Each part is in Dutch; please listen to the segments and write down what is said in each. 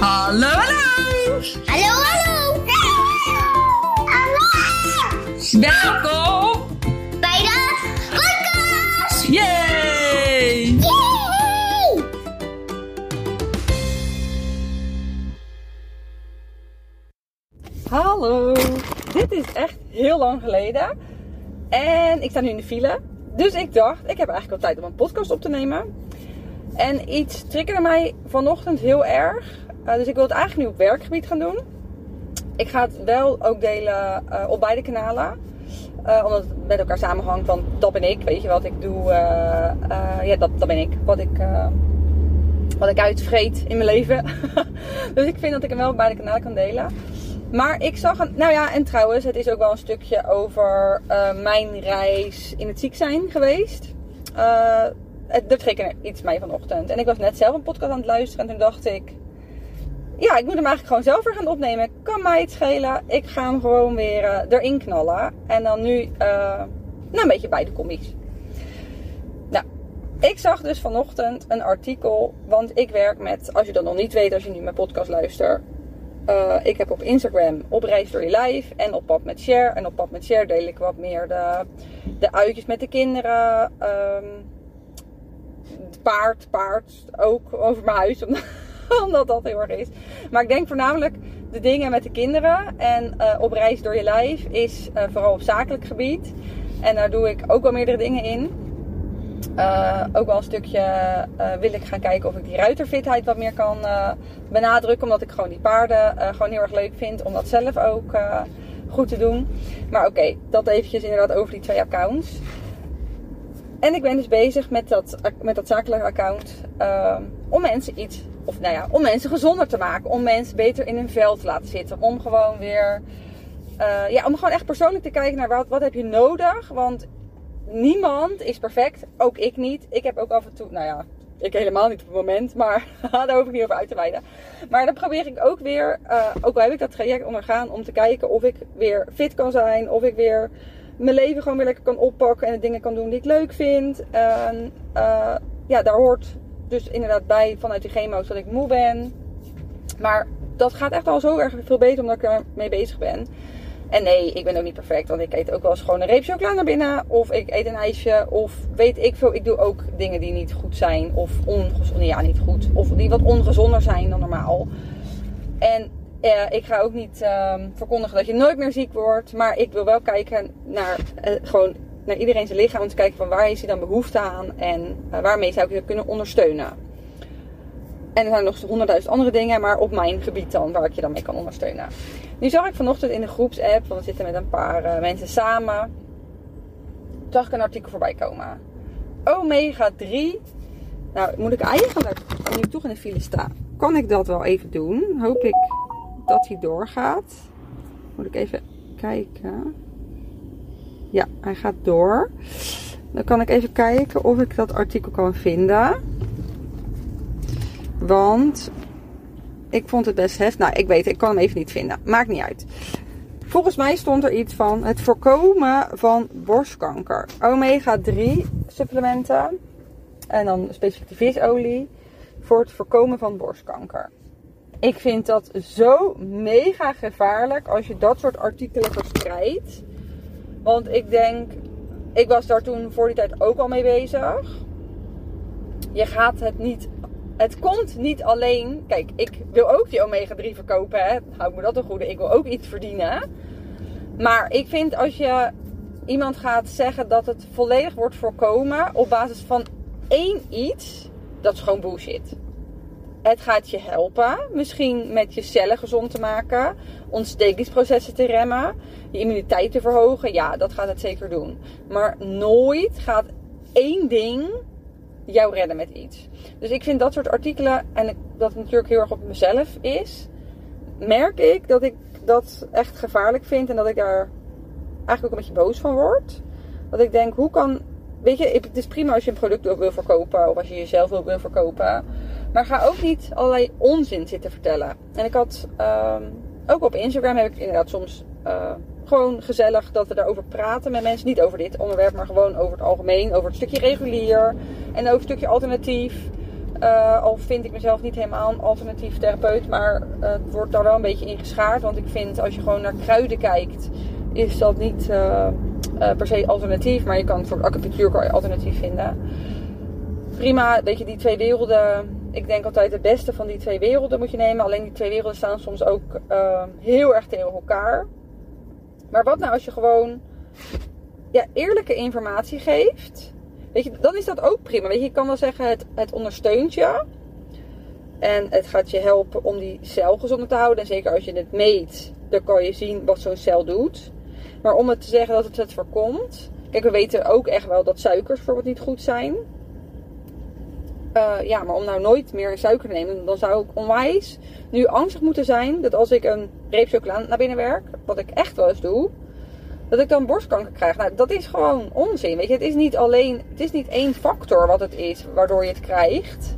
Hallo, hallo! Hallo, hallo! Hallo! Welkom! Bij de podcast! Yay! Yay! Hallo, dit is echt heel lang geleden. En ik sta nu in de file. Dus ik dacht, ik heb eigenlijk wel tijd om een podcast op te nemen. En iets triggerde mij vanochtend heel erg. Eh, dus ik wil het eigenlijk nu op werkgebied gaan doen. Ik ga het wel ook delen eh, op beide kanalen. Eh, omdat het met elkaar samenhangt. Want dat ben ik, weet je wat ik doe. ja, dat, dat ben ik. Wat ik, wat ik uitvreet in mijn leven. dus ik vind dat ik hem wel op beide kanalen kan delen. Maar ik zag. Nou ja, en trouwens, het is ook wel een stukje over mijn reis in het ziek zijn geweest. Eh het, er iets mee vanochtend. En ik was net zelf een podcast aan het luisteren. En toen dacht ik. Ja, ik moet hem eigenlijk gewoon zelf weer gaan opnemen. Kan mij het schelen. Ik ga hem gewoon weer eh, erin knallen. En dan nu. eh, nou, een beetje bij de commies. Nou, ik zag dus vanochtend een artikel. Want ik werk met. Als je dat nog niet weet, als je nu mijn podcast luistert. Eh, ik heb op Instagram op reis door en op pad met share. En op pad met share deel ik wat meer de, de uitjes met de kinderen. het paard, paard ook over mijn huis. Omdat, omdat dat heel erg is. Maar ik denk voornamelijk de dingen met de kinderen. En eh, op reis door je lijf is eh, vooral op zakelijk gebied. En daar doe ik ook wel meerdere dingen in. Eh, ook wel een stukje wil ik gaan kijken of ik die ruiterfitheid wat meer kan benadrukken. Omdat ik gewoon die paarden gewoon heel erg leuk vind om dat zelf ook goed te doen. Maar oké, dat eventjes inderdaad over die twee accounts. En ik ben dus bezig met dat, met dat zakelijke account om mensen iets, of nou ja, om mensen gezonder te maken. Om mensen beter in hun vel te laten zitten. Om gewoon weer, eh, ja, om gewoon echt persoonlijk te kijken naar wat, wat heb je nodig. Want niemand is perfect. Ook ik niet. Ik heb ook af en toe, nou ja, ik helemaal niet op het moment, maar daar hoef ik niet over uit te wijden. Maar dan probeer ik ook weer, eh, ook al heb ik dat traject ondergaan, om te kijken of ik weer fit kan zijn. Of ik weer mijn leven gewoon weer lekker kan oppakken en de dingen kan doen die ik leuk vind. Eh, ja, daar hoort dus inderdaad bij vanuit die chemo's dat ik moe ben. Maar dat gaat echt al zo erg veel beter omdat ik ermee bezig ben. En nee, ik ben ook niet perfect. Want ik eet ook wel eens gewoon een reep chocola naar binnen. Of ik eet een ijsje. Of weet ik veel. Ik doe ook dingen die niet goed zijn. Of ongezond. Ja, niet goed. Of die wat ongezonder zijn dan normaal. En eh, ik ga ook niet ehm, verkondigen dat je nooit meer ziek wordt. Maar ik wil wel kijken naar eh, gewoon naar iedereen zijn lichaam. Om te kijken van waar is hij dan behoefte aan. En eh, waarmee zou ik je kunnen ondersteunen. En er zijn nog honderdduizend andere dingen, maar op mijn gebied dan, waar ik je dan mee kan ondersteunen. Nu zag ik vanochtend in de groepsapp, want we zitten met een paar eh, mensen samen, zag ik een artikel voorbij komen. Omega 3. Nou, moet ik eigenlijk, nu toch in de file sta, kan ik dat wel even doen. Hoop ik dat hij doorgaat. Moet ik even kijken. Ja, hij gaat door. Dan kan ik even kijken of ik dat artikel kan vinden. Want ik vond het best heftig. Nou, ik weet, ik kan hem even niet vinden. Maakt niet uit. Volgens mij stond er iets van het voorkomen van borstkanker. Omega 3 supplementen. En dan specifiek de visolie. Voor het voorkomen van borstkanker. Ik vind dat zo mega gevaarlijk als je dat soort artikelen verspreidt. Want ik denk, ik was daar toen voor die tijd ook al mee bezig. Je gaat het niet het komt niet alleen. Kijk, ik wil ook die omega-3 verkopen. Hè. Hou me dat een goede. Ik wil ook iets verdienen. Maar ik vind als je iemand gaat zeggen dat het volledig wordt voorkomen op basis van één iets, dat is gewoon bullshit. Het gaat je helpen, misschien met je cellen gezond te maken, ontstekingsprocessen te remmen, je immuniteit te verhogen. Ja, dat gaat het zeker doen. Maar nooit gaat één ding jou redden met iets. Dus ik vind dat soort artikelen, en dat natuurlijk heel erg op mezelf is, merk ik dat ik dat echt gevaarlijk vind en dat ik daar eigenlijk ook een beetje boos van word. Dat ik denk, hoe kan. Weet je, het is prima als je een product wil verkopen of als je jezelf wil verkopen. Maar ga ook niet allerlei onzin zitten vertellen. En ik had ehm, ook op Instagram heb ik inderdaad soms eh, gewoon gezellig dat we daarover praten met mensen. Niet over dit onderwerp, maar gewoon over het algemeen. Over het stukje regulier en over het stukje alternatief. Eh, al vind ik mezelf niet helemaal een alternatief therapeut, maar het wordt daar wel een beetje in geschaard. Want ik vind als je gewoon naar kruiden kijkt, is dat niet eh, per se alternatief. Maar je kan voor acupunctuur kan je alternatief vinden. Prima, weet je, die twee werelden. Ik denk altijd het beste van die twee werelden moet je nemen. Alleen die twee werelden staan soms ook eh, heel erg tegen elkaar. Maar wat nou als je gewoon ja, eerlijke informatie geeft? Weet je, dan is dat ook prima. Weet je, je kan wel zeggen, het, het ondersteunt je. En het gaat je helpen om die cel gezonder te houden. En zeker als je het meet, dan kan je zien wat zo'n cel doet. Maar om het te zeggen dat het het voorkomt. Kijk, we weten ook echt wel dat suikers bijvoorbeeld niet goed zijn. Eh, ja, maar om nou nooit meer suiker te nemen, dan zou ik onwijs nu angstig moeten zijn dat als ik een reep chocola naar binnen werk, wat ik echt wel eens doe, dat ik dan borstkanker krijg. Nou, dat is gewoon onzin. Weet je, het is niet alleen, het is niet één factor wat het is waardoor je het krijgt.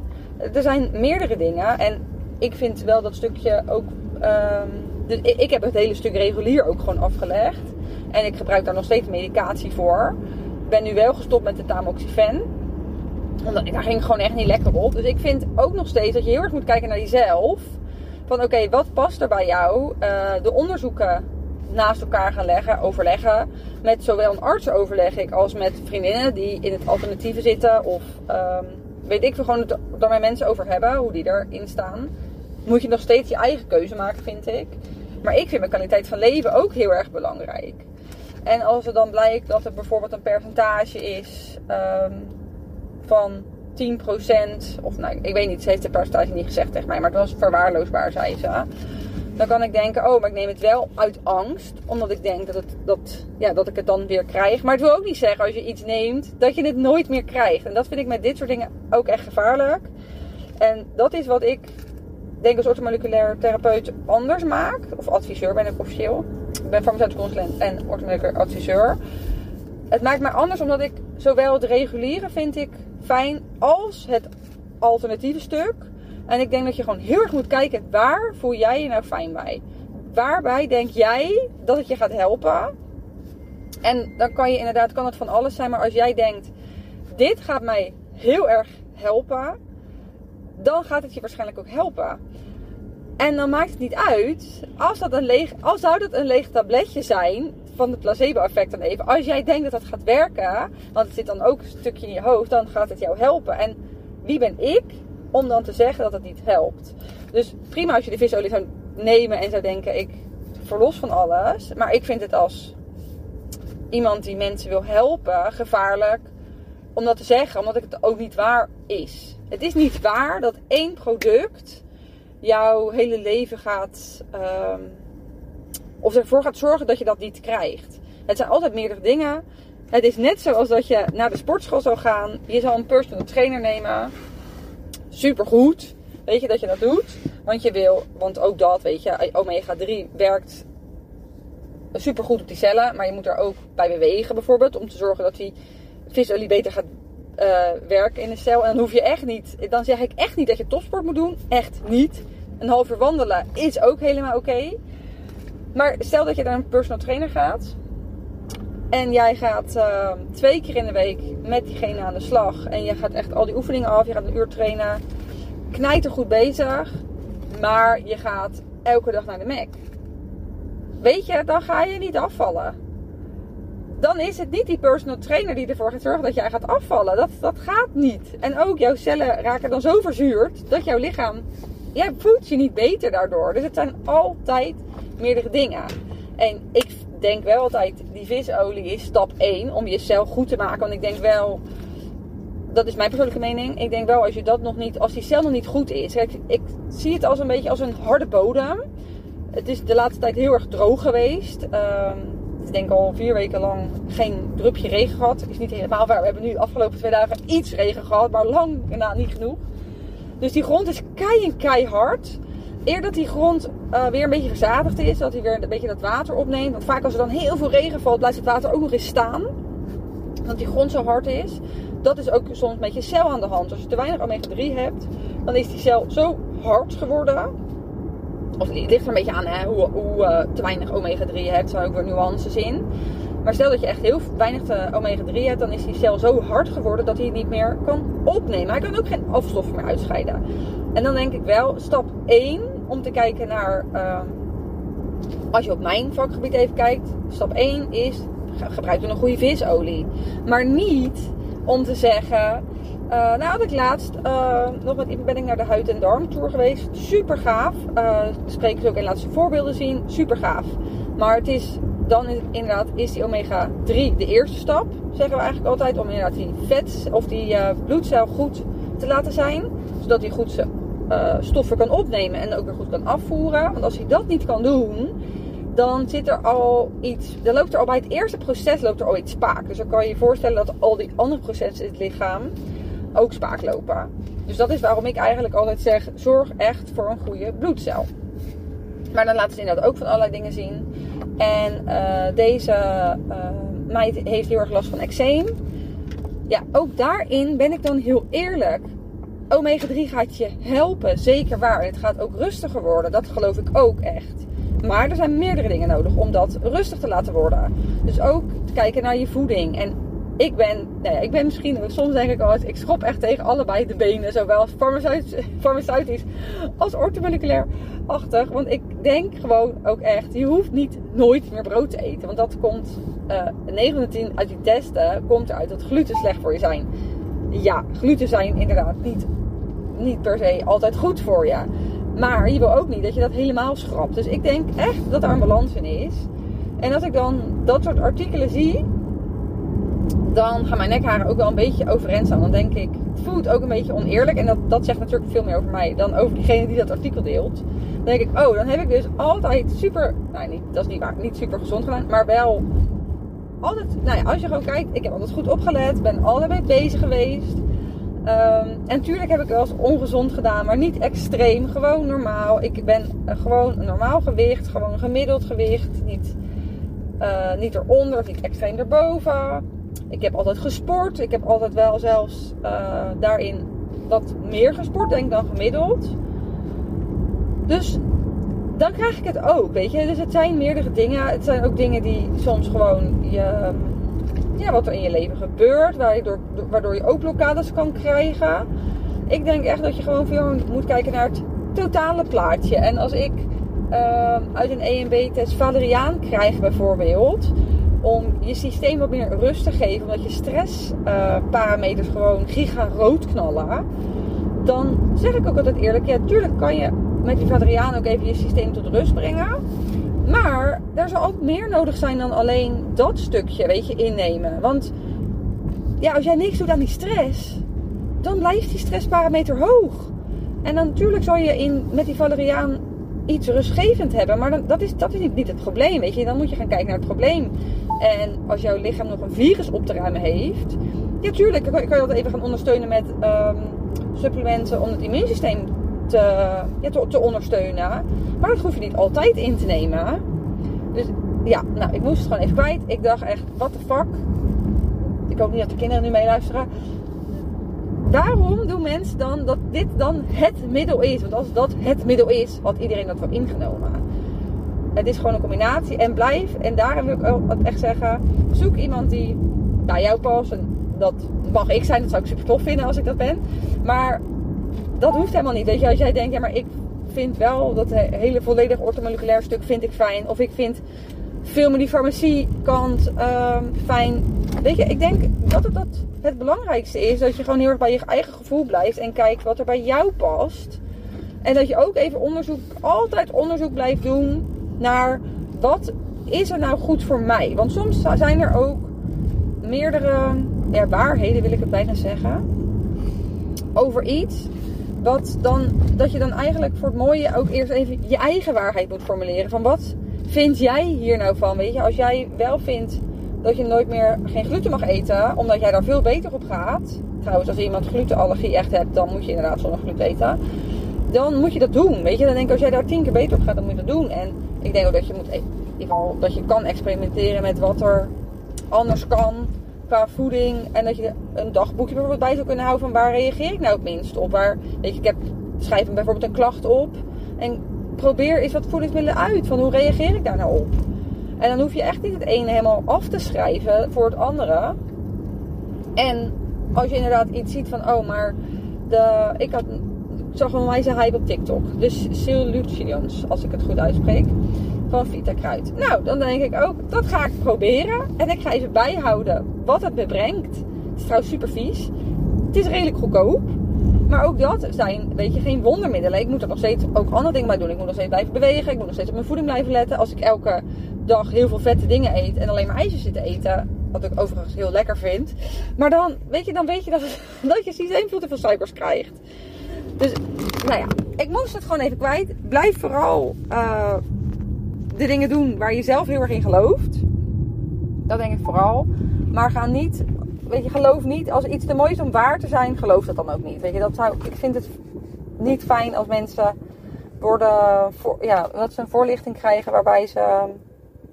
Er zijn meerdere dingen en ik vind wel dat stukje ook. ehm, ik, heb het hele stuk regulier ook gewoon afgelegd. En ik gebruik daar nog steeds medicatie voor. Ik ben nu wel gestopt met de tamoxifen daar ging gewoon echt niet lekker op. Dus ik vind ook nog steeds dat je heel erg moet kijken naar jezelf. Van oké, wat past er bij jou? Eh, de onderzoeken naast elkaar gaan leggen, overleggen. Met zowel een arts overleg ik als met vriendinnen die in het alternatieve zitten. Of ehm, weet ik veel gewoon het daar met mensen over hebben, hoe die erin staan. Moet je nog steeds je eigen keuze maken, vind ik. Maar ik vind mijn kwaliteit van leven ook heel erg belangrijk. En als er dan blijkt dat er bijvoorbeeld een percentage is ehm, van 10%, of nou, ik weet niet, ze heeft de percentage niet gezegd tegen mij, maar het was verwaarloosbaar, zei ze. Dan kan ik denken, oh, maar ik neem het wel uit angst, omdat ik denk dat, het, dat, ja, dat ik het dan weer krijg. Maar het wil ook niet zeggen, als je iets neemt, dat je het nooit meer krijgt. En dat vind ik met dit soort dingen ook echt gevaarlijk. En dat is wat ik denk als orthomoleculair therapeut anders maak. Of adviseur ben ik officieel. Ik ben farmaceutisch consulent en orthomoleculair adviseur. Het maakt mij anders omdat ik zowel het reguliere vind ik fijn als het alternatieve stuk. En ik denk dat je gewoon heel erg moet kijken waar voel jij je nou fijn bij. Waarbij denk jij dat het je gaat helpen? En dan kan je inderdaad, kan het van alles zijn. Maar als jij denkt, dit gaat mij heel erg helpen. Dan gaat het je waarschijnlijk ook helpen. En dan maakt het niet uit, als, dat een leeg, als zou dat een leeg tabletje zijn, van het placebo-effect dan even. Als jij denkt dat dat gaat werken, want het zit dan ook een stukje in je hoofd, dan gaat het jou helpen. En wie ben ik om dan te zeggen dat het niet helpt? Dus prima als je de visolie zou nemen en zou denken, ik verlos van alles. Maar ik vind het als iemand die mensen wil helpen, gevaarlijk om dat te zeggen, omdat het ook niet waar is. Het is niet waar dat één product jouw hele leven gaat. ehm, of ervoor gaat zorgen dat je dat niet krijgt. Het zijn altijd meerdere dingen. Het is net zoals dat je naar de sportschool zou gaan. Je zal een personal trainer nemen. Supergoed. Weet je dat je dat doet. Want je wil, want ook dat, weet je, omega 3 werkt supergoed op die cellen. Maar je moet er ook bij bewegen bijvoorbeeld. Om te zorgen dat die visolie beter gaat eh, werken in de cel. En dan hoef je echt niet, dan zeg ik echt niet dat je topsport moet doen. Echt niet. Een half uur wandelen is ook helemaal oké. Maar stel dat je naar een personal trainer gaat. En jij gaat eh, twee keer in de week met diegene aan de slag. En je gaat echt al die oefeningen af. Je gaat een uur trainen. Knijt er goed bezig. Maar je gaat elke dag naar de Mac. Weet je, dan ga je niet afvallen. Dan is het niet die personal trainer die ervoor gaat zorgen dat jij gaat afvallen. Dat, dat gaat niet. En ook jouw cellen raken dan zo verzuurd dat jouw lichaam. Jij voelt je niet beter daardoor. Dus het zijn altijd meerdere dingen. En ik denk wel altijd, die visolie is stap 1 om je cel goed te maken. Want ik denk wel, dat is mijn persoonlijke mening. Ik denk wel als je dat nog niet, als die cel nog niet goed is. Ik zie het als een beetje als een harde bodem. Het is de laatste tijd heel erg droog geweest. Ehm, ik denk al vier weken lang geen drupje regen gehad. Is niet helemaal waar. We hebben nu de afgelopen twee dagen iets regen gehad, maar lang na niet genoeg. Dus die grond is kei keihard. Eer dat die grond uh, weer een beetje verzadigd is, dat hij weer een beetje dat water opneemt. Want vaak als er dan heel veel regen valt, blijft het water ook nog eens staan. Dat die grond zo hard is. Dat is ook soms met je cel aan de hand. Als je te weinig omega-3 hebt, dan is die cel zo hard geworden. Of het ligt er een beetje aan hè, hoe, hoe uh, te weinig omega-3 je hebt. Zijn ook weer nuances in. Maar stel dat je echt heel weinig eh, omega-3 hebt, dan is die cel zo hard geworden dat hij het niet meer kan opnemen. Hij kan ook geen afstoffen meer uitscheiden. En dan denk ik wel, stap 1 om te kijken naar, ehm, als je op mijn vakgebied even kijkt, stap 1 is ge- gebruik dan een goede visolie. Maar niet om te zeggen, eh, nou had ik laatst uh, nog met ben ik naar de huid- en darmtour geweest. Super gaaf. Uh, spreken ze ook in laatste voorbeelden zien. Super gaaf. Maar het is dan inderdaad is die omega 3 de eerste stap. Zeggen we eigenlijk altijd om inderdaad die vet of die uh, bloedcel goed te laten zijn. Zodat hij goed zijn stoffen kan opnemen en ook weer goed kan afvoeren. Want als hij dat niet kan doen, dan zit er al iets. Dan loopt er al bij het eerste proces loopt er al iets spaak. Dus dan kan je je voorstellen dat al die andere processen in het lichaam ook spaak lopen. Dus dat is waarom ik eigenlijk altijd zeg: zorg echt voor een goede bloedcel. Maar dan laten ze inderdaad ook van allerlei dingen zien. En uh, deze uh, meid heeft heel erg last van eczeem. Ja, ook daarin ben ik dan heel eerlijk. Omega 3 gaat je helpen, zeker waar. En het gaat ook rustiger worden, dat geloof ik ook echt. Maar er zijn meerdere dingen nodig om dat rustig te laten worden. Dus ook kijken naar je voeding. En ik ben, nou ja, ik ben misschien, soms denk ik al eens, ik schop echt tegen allebei de benen. Zowel farmaceutisch, farmaceutisch als orthomoleculair achtig. Want ik denk gewoon ook echt, je hoeft niet nooit meer brood te eten. Want dat komt, uh, 9 van de 10 uit die testen, komt eruit dat gluten slecht voor je zijn. Ja, gluten zijn inderdaad niet, niet per se altijd goed voor je. Maar je wil ook niet dat je dat helemaal schrapt. Dus ik denk echt dat daar een balans in is. En als ik dan dat soort artikelen zie, dan gaan mijn nekharen ook wel een beetje overeind staan. Dan denk ik, het voelt ook een beetje oneerlijk. En dat, dat zegt natuurlijk veel meer over mij dan over diegene die dat artikel deelt. Dan denk ik, oh, dan heb ik dus altijd super, nou niet, dat is niet waar, niet super gezond gedaan. Maar wel altijd, nou ja, als je gewoon kijkt, ik heb altijd goed opgelet. Ben altijd mee bezig geweest. Um, en natuurlijk heb ik wel eens ongezond gedaan, maar niet extreem. Gewoon normaal. Ik ben uh, gewoon normaal gewicht, gewoon gemiddeld gewicht. Niet, uh, niet eronder niet extreem erboven. Ik heb altijd gesport. Ik heb altijd wel zelfs uh, daarin wat meer gesport, denk ik, dan gemiddeld. Dus dan krijg ik het ook, weet je. Dus het zijn meerdere dingen. Het zijn ook dingen die soms gewoon je ja, wat er in je leven gebeurt, waardoor, waardoor je ook blokkades kan krijgen. Ik denk echt dat je gewoon veel moet kijken naar het totale plaatje. En als ik uh, uit een EMB-test valeriaan krijg bijvoorbeeld, om je systeem wat meer rust te geven, omdat je stressparameters gewoon giga rood knallen, dan zeg ik ook altijd eerlijk, ja, tuurlijk kan je met die valeriaan ook even je systeem tot rust brengen. Maar er zal ook meer nodig zijn dan alleen dat stukje, weet je, innemen. Want ja, als jij niks doet aan die stress, dan blijft die stressparameter hoog. En dan natuurlijk zal je in, met die valeriaan iets rustgevend hebben. Maar dan, dat is, dat is niet, niet het probleem, weet je. Dan moet je gaan kijken naar het probleem. En als jouw lichaam nog een virus op te ruimen heeft... Ja, tuurlijk kan, je dat even gaan ondersteunen met um, supplementen om het immuunsysteem te, ja, te, te, ondersteunen. Maar dat hoef je niet altijd in te nemen. Dus ja, nou, ik moest het gewoon even kwijt. Ik dacht echt, what the fuck. Ik hoop niet dat de kinderen nu meeluisteren. Waarom doen mensen dan dat dit dan het middel is? Want als dat het middel is, had iedereen dat wel ingenomen. Het is gewoon een combinatie. En blijf, en daarom wil ik ook echt zeggen, zoek iemand die bij jou past. En dat mag ik zijn, dat zou ik super tof vinden als ik dat ben. Maar dat hoeft helemaal niet. Weet je, als jij denkt, ja, maar ik vind wel dat hele volledig orthomoleculair stuk vind ik fijn. Of ik vind veel meer die farmacie kant um, fijn. Weet je, ik denk dat het, dat het belangrijkste is. Dat je gewoon heel erg bij je eigen gevoel blijft. En kijkt wat er bij jou past. En dat je ook even onderzoek, altijd onderzoek blijft doen naar wat is er nou goed voor mij. Want soms zijn er ook meerdere waarheden, wil ik het bijna zeggen. Over iets wat dan, dat je dan eigenlijk voor het mooie ook eerst even je eigen waarheid moet formuleren. Van wat vind jij hier nou van? Weet je, als jij wel vindt dat je nooit meer geen gluten mag eten, omdat jij daar veel beter op gaat. Trouwens, als iemand glutenallergie echt hebt, dan moet je inderdaad zonder gluten eten. Dan moet je dat doen. Weet je, dan denk ik als jij daar tien keer beter op gaat, dan moet je dat doen. En ik denk ook dat je moet, geval, dat je kan experimenteren met wat er anders kan qua voeding. En dat je een dagboekje bijvoorbeeld bij zou kunnen houden van waar reageer ik nou het minst op. Waar, weet je, ik heb, schrijf bijvoorbeeld een klacht op. En probeer eens wat voedingsmiddelen uit. Van hoe reageer ik daar nou op? En dan hoef je echt niet het ene helemaal af te schrijven voor het andere. En als je inderdaad iets ziet van, oh, maar de, ik, had, ik zag een wijze hype op TikTok. Dus Sillutions, als ik het goed uitspreek, van Vita Kruid. Nou, dan denk ik ook, dat ga ik proberen. En ik ga even bijhouden wat het me brengt. Het is trouwens super vies. Het is redelijk goedkoop. Maar ook dat zijn, weet je, geen wondermiddelen. Ik moet er nog steeds ook andere dingen bij doen. Ik moet nog steeds blijven bewegen. Ik moet nog steeds op mijn voeding blijven letten. Als ik elke dag heel veel vette dingen eet en alleen maar ijsjes zit te eten. Wat ik overigens heel lekker vind. Maar dan weet je, dan weet je dat, je systeem veel suikers krijgt. Dus, nou ja, ik moest het gewoon even kwijt. Blijf vooral uh, de dingen doen waar je zelf heel erg in gelooft. Dat denk ik vooral. Maar ga niet weet je, geloof niet, als iets te mooi is om waar te zijn, geloof dat dan ook niet. Weet je, dat zou, ik vind het niet fijn als mensen worden, voor, ja, dat ze een voorlichting krijgen waarbij ze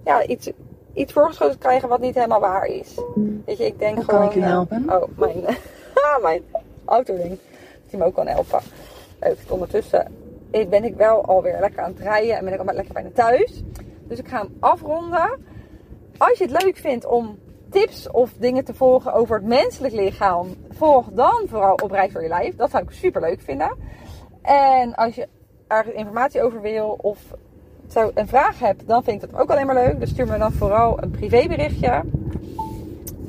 ja, iets, iets voorgeschoten krijgen wat niet helemaal waar is. Weet je, ik denk Hoe gewoon... kan ik u eh, helpen? oh, mijn, ah, mijn auto ding. Dat hij me ook kan helpen. Leuk, ondertussen ben ik wel alweer lekker aan het rijden en ben ik al lekker bijna thuis. Dus ik ga hem afronden. Als je het leuk vindt om tips of dingen te volgen over het menselijk lichaam, volg dan vooral op Reis voor je Lijf. Dat zou ik super leuk vinden. En als je ergens informatie over wil of zo een vraag hebt, dan vind ik dat ook alleen maar leuk. Dus stuur me dan vooral een privéberichtje.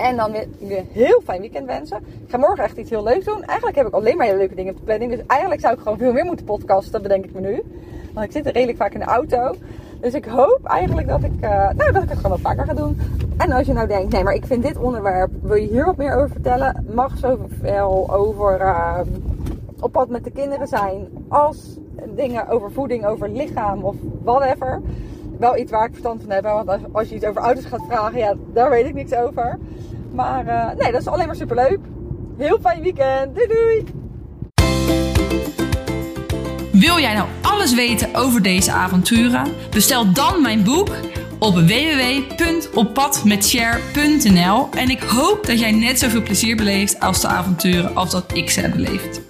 En dan jullie een heel fijn weekend wensen. Ik ga morgen echt iets heel leuks doen. Eigenlijk heb ik alleen maar hele leuke dingen op de planning. Dus eigenlijk zou ik gewoon veel meer moeten podcasten, bedenk ik me nu. Want ik zit redelijk vaak in de auto. Dus ik hoop eigenlijk dat ik, uh, nou, dat ik het gewoon wat vaker ga doen. En als je nou denkt, nee, maar ik vind dit onderwerp, wil je hier wat meer over vertellen? Mag zoveel over uh, op pad met de kinderen zijn. Als dingen over voeding, over lichaam of whatever. Wel iets waar ik verstand van heb. Want als je iets over auto's gaat vragen, ja, daar weet ik niks over. Maar uh, nee, dat is alleen maar super leuk. Heel fijn weekend. Doei doei! Wil jij nou alles weten over deze avonturen? Bestel dan mijn boek op www.oppadmetshare.nl en ik hoop dat jij net zoveel plezier beleeft als de avonturen als dat ik ze heb beleefd.